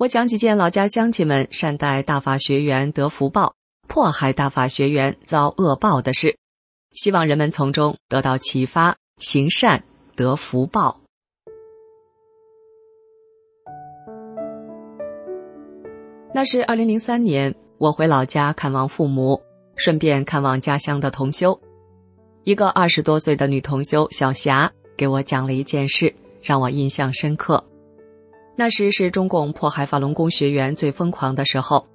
我讲几件老家乡亲们善待大法学员得福报，迫害大法学员遭恶报的事，希望人们从中得到启发，行善得福报。那是二零零三年，我回老家看望父母，顺便看望家乡的同修。一个二十多岁的女同修小霞给我讲了一件事，让我印象深刻。那时是中共迫害法轮功学员最疯狂的时候，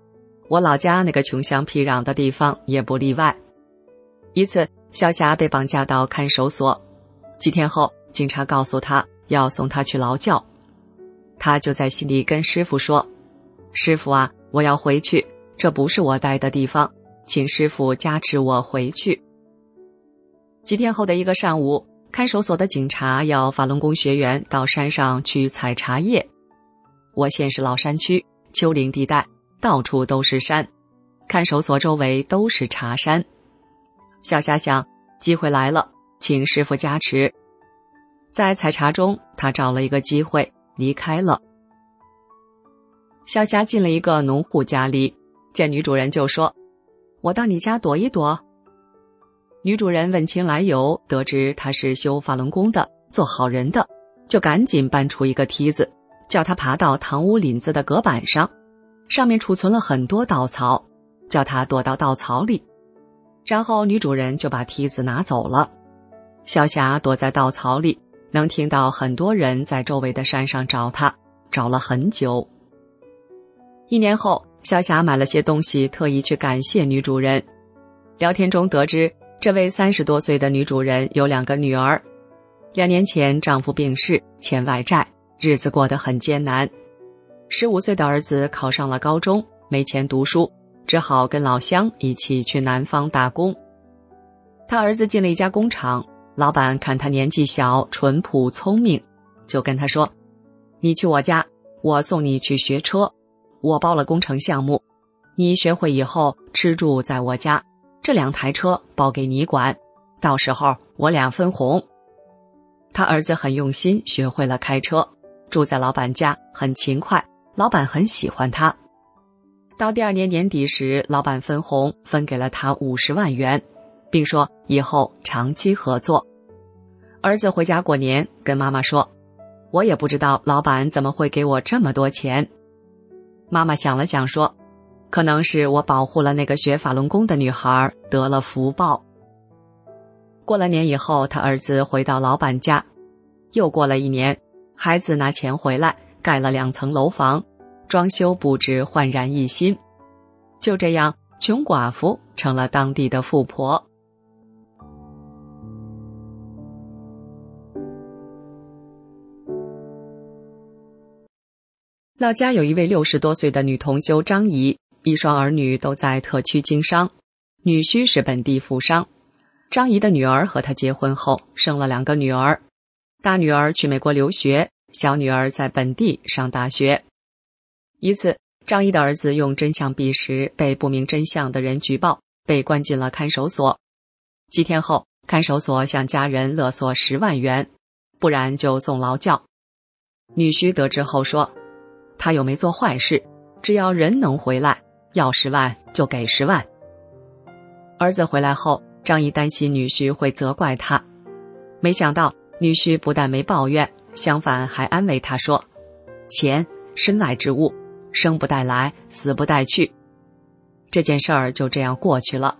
我老家那个穷乡僻壤的地方也不例外。一次，小霞被绑架到看守所，几天后，警察告诉他要送他去劳教，他就在心里跟师傅说：“师傅啊，我要回去，这不是我待的地方，请师傅加持我回去。”几天后的一个上午，看守所的警察要法轮功学员到山上去采茶叶。我县是老山区，丘陵地带，到处都是山，看守所周围都是茶山。小霞想，机会来了，请师傅加持。在采茶中，他找了一个机会离开了。小霞进了一个农户家里，见女主人就说：“我到你家躲一躲。”女主人问清来由，得知他是修法轮功的，做好人的，就赶紧搬出一个梯子。叫他爬到堂屋林子的隔板上，上面储存了很多稻草，叫他躲到稻草里。然后女主人就把梯子拿走了。小霞躲在稻草里，能听到很多人在周围的山上找她，找了很久。一年后，小霞买了些东西，特意去感谢女主人。聊天中得知，这位三十多岁的女主人有两个女儿，两年前丈夫病逝，欠外债。日子过得很艰难，十五岁的儿子考上了高中，没钱读书，只好跟老乡一起去南方打工。他儿子进了一家工厂，老板看他年纪小、淳朴聪明，就跟他说：“你去我家，我送你去学车，我包了工程项目，你学会以后吃住在我家，这两台车包给你管，到时候我俩分红。”他儿子很用心，学会了开车。住在老板家很勤快，老板很喜欢他。到第二年年底时，老板分红分给了他五十万元，并说以后长期合作。儿子回家过年，跟妈妈说：“我也不知道老板怎么会给我这么多钱。”妈妈想了想说：“可能是我保护了那个学法轮功的女孩，得了福报。”过了年以后，他儿子回到老板家，又过了一年。孩子拿钱回来，盖了两层楼房，装修布置焕然一新。就这样，穷寡妇成了当地的富婆。老家有一位六十多岁的女同修张姨，一双儿女都在特区经商，女婿是本地富商。张姨的女儿和他结婚后，生了两个女儿。大女儿去美国留学，小女儿在本地上大学。一次，张姨的儿子用真相币时，被不明真相的人举报，被关进了看守所。几天后，看守所向家人勒索十万元，不然就送劳教。女婿得知后说：“他又没做坏事，只要人能回来，要十万就给十万。”儿子回来后，张姨担心女婿会责怪他，没想到。女婿不但没抱怨，相反还安慰他说：“钱身外之物，生不带来，死不带去。”这件事儿就这样过去了。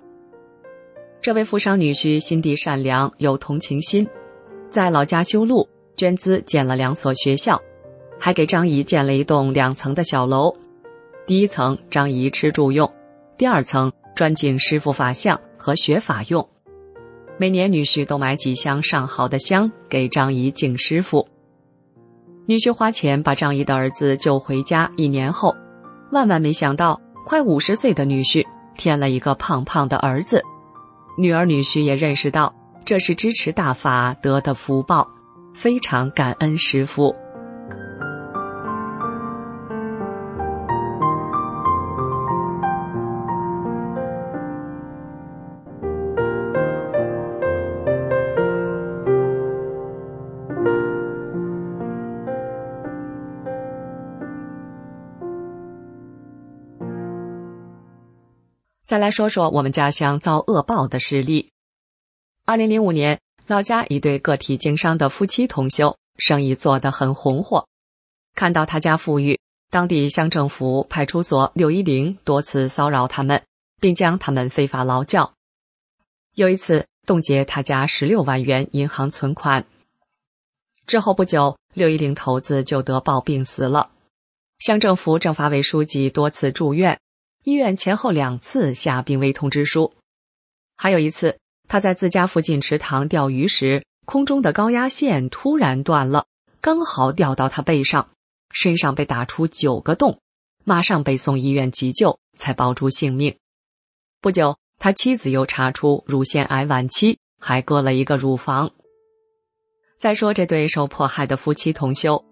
这位富商女婿心地善良，有同情心，在老家修路，捐资建了两所学校，还给张姨建了一栋两层的小楼。第一层张姨吃住用，第二层专敬师傅法相和学法用。每年女婿都买几箱上好的香给张姨敬师傅。女婿花钱把张姨的儿子救回家，一年后，万万没想到快五十岁的女婿添了一个胖胖的儿子，女儿女婿也认识到这是支持大法得的福报，非常感恩师傅。再来说说我们家乡遭恶报的事例。二零零五年，老家一对个体经商的夫妻同修，生意做得很红火。看到他家富裕，当地乡政府派出所六一零多次骚扰他们，并将他们非法劳教。有一次冻结他家十六万元银行存款。之后不久，六一零头子就得暴病死了。乡政府政法委书记多次住院。医院前后两次下病危通知书，还有一次，他在自家附近池塘钓鱼时，空中的高压线突然断了，刚好掉到他背上，身上被打出九个洞，马上被送医院急救，才保住性命。不久，他妻子又查出乳腺癌晚期，还割了一个乳房。再说这对受迫害的夫妻同修，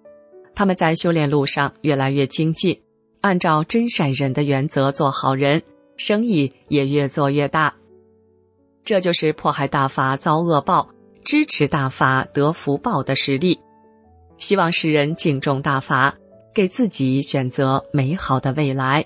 他们在修炼路上越来越精进。按照真善忍的原则做好人，生意也越做越大。这就是迫害大法遭恶报，支持大法得福报的实力。希望世人敬重大法，给自己选择美好的未来。